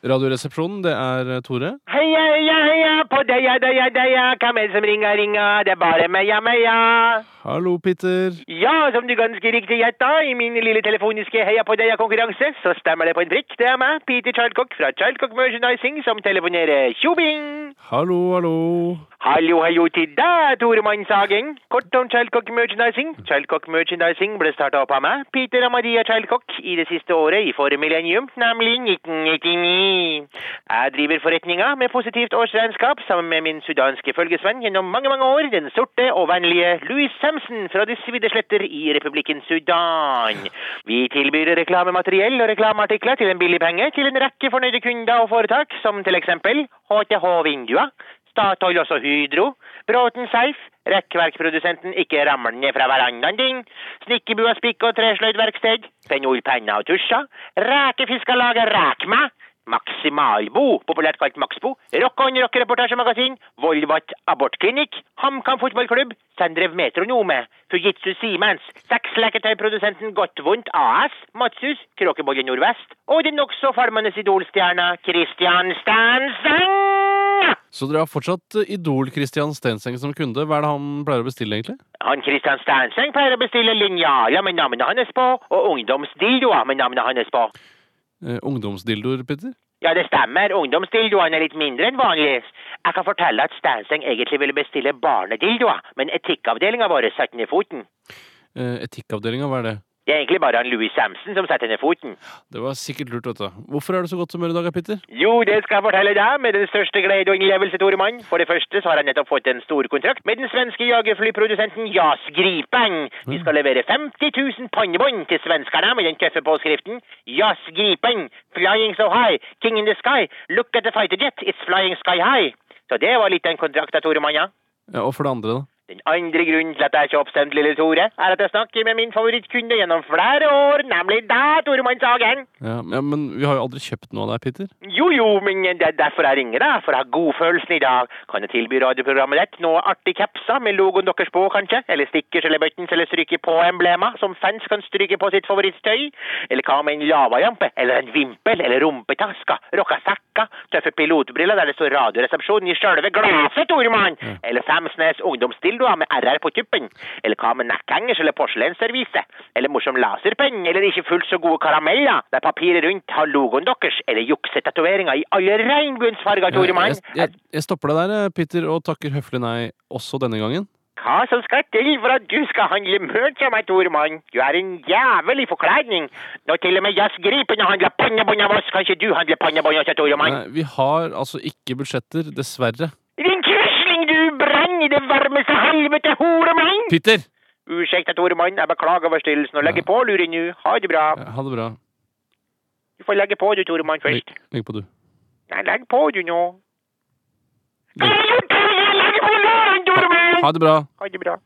Radioresepsjonen, det er eh, Tore. Heia, heia, heia på deia, deia, deia. Hvem er det som ringer, ringer? Det er bare meia, meia. Hallo, Peter. Ja, som du ganske riktig gjetta, i min lille telefoniske Heia på deia-konkurranse, så stemmer det på en prikk. Det er meg, Peter Childcock fra Childcock Merchandising, som telefonerer. Tjobing! Hallo, hallo. Hallo, hallo til deg, Tore Mannshagen. Kort om Childcock Merchandising. Childcock Merchandising ble starta opp av meg, Peter og Maria Childcock, i det siste året i forrige millennium, nemlig 1999. Jeg driver forretninga med positivt årsregnskap sammen med min sudanske følgesvenn gjennom mange, mange år, den sorte og vennlige Louis Samson fra de svidde sletter i republikken Sudan. Vi tilbyr reklamemateriell og reklameartikler til en billig penge til en rekke fornøyde kunder og foretak, som til eksempel HTH-vinduer, Statoil også Hydro, Bråten Seif, rekkverkprodusenten Ikke ramler ned fra verandaen din, Snikkebua spikk- og tresløydverksted, Penol penna og tusja. Rekefiskerlaget Rækma, Maksimalbo, populært kalt Maxbo, Rock on Rock reportasjemagasin, Volvat abortklinikk, HamKam fotballklubb, Sendrev Metronome, Fujitsu Siemens, sexleketøyprodusenten Godtvondt AS, Matshus, Kråkebolle Nordvest. Og den nokså falmende idolstjerna Christian Stanseng! Så dere har fortsatt eh, Idol-Christian Stenseng som kunde. Hva er det han pleier å bestille, egentlig? Han Christian Stenseng pleier å bestille linjaler med navnet hans på, og ungdomsdildoer med navnet hans på. Eh, ungdomsdildoer, Peter? Ja, det stemmer. Ungdomsdildoene er litt mindre enn vanlig. Jeg kan fortelle at Stenseng egentlig ville bestille barnedildoer, men etikkavdelinga vår satte i foten. Eh, etikkavdelinga, hva er det? Det er egentlig bare han Louis Samson som setter ned foten. Det var sikkert lurt, vet du. Hvorfor er du så godt humør i dag, Peter? Jo, det skal jeg fortelle deg med den største glede og innlevelse, Tore Mann. For det første så har jeg nettopp fått en stor kontrakt med den svenske jagerflyprodusenten JAS Gripen. Vi skal levere 50 000 pannebånd til svenskene med den tøffe påskriften JAS Gripen, flying so high, king in the sky, look at the fighter jet, it's flying sky high. Så det var litt av en kontrakt, Tore Mann, ja. Ja, Og for det andre, da? Den andre grunnen til at jeg er så oppstemt, lille Tore, er at jeg snakker med min favorittkunde gjennom flere år, nemlig deg, Toremannshagen. Ja, ja, Men vi har jo aldri kjøpt noe av deg, Peter. Jo, jo, men det er derfor jeg ringer deg, for jeg har godfølelsen i dag. Kan jeg tilby radioprogrammet ditt noe artig capser med logoen deres på, kanskje? Eller stickers eller buttons eller stryke på-emblemer som fans kan stryke på sitt favorittstøy? Eller hva med en lavajampe, eller en vimpel, eller rumpetaska? rocka sekker, tøffe pilotbriller der det står Radioresepsjonen i sjølve glasset, Tormann? Eller Femsnes ungdomsdildoer med RR på tuppen? Eller hva med nekkhengers eller porselensservise? Eller morsom laserpenn, eller ikke fullt så gode karameller, der papiret rundt har logoen deres, eller juksetatoveringer i alle regnbuensfarger, Toremann? Jeg, jeg, jeg stopper deg der, eh, Peter, og takker høflig nei også denne gangen. Hva som skal til for at du skal handle merch av meg, Toremann? Du er en jævlig forkledning. Når til og med jazzgripene handler pannebånd av oss, kan ikke du handle pannebånd også? Nei, vi har altså ikke budsjetter, dessverre. Din quisling, du brenner i det varmeste helvete, horemann! Peter! Ursäkta, Toremann, jeg beklager forstyrrelsen og legger på luren nå. Ha det bra. Ja, Ha det bra. Du får legge på du, Toremann, Legg, først. legg på, du. Nei, legg på du nå. Legg. Legg! Ha det bra. Ha det bra.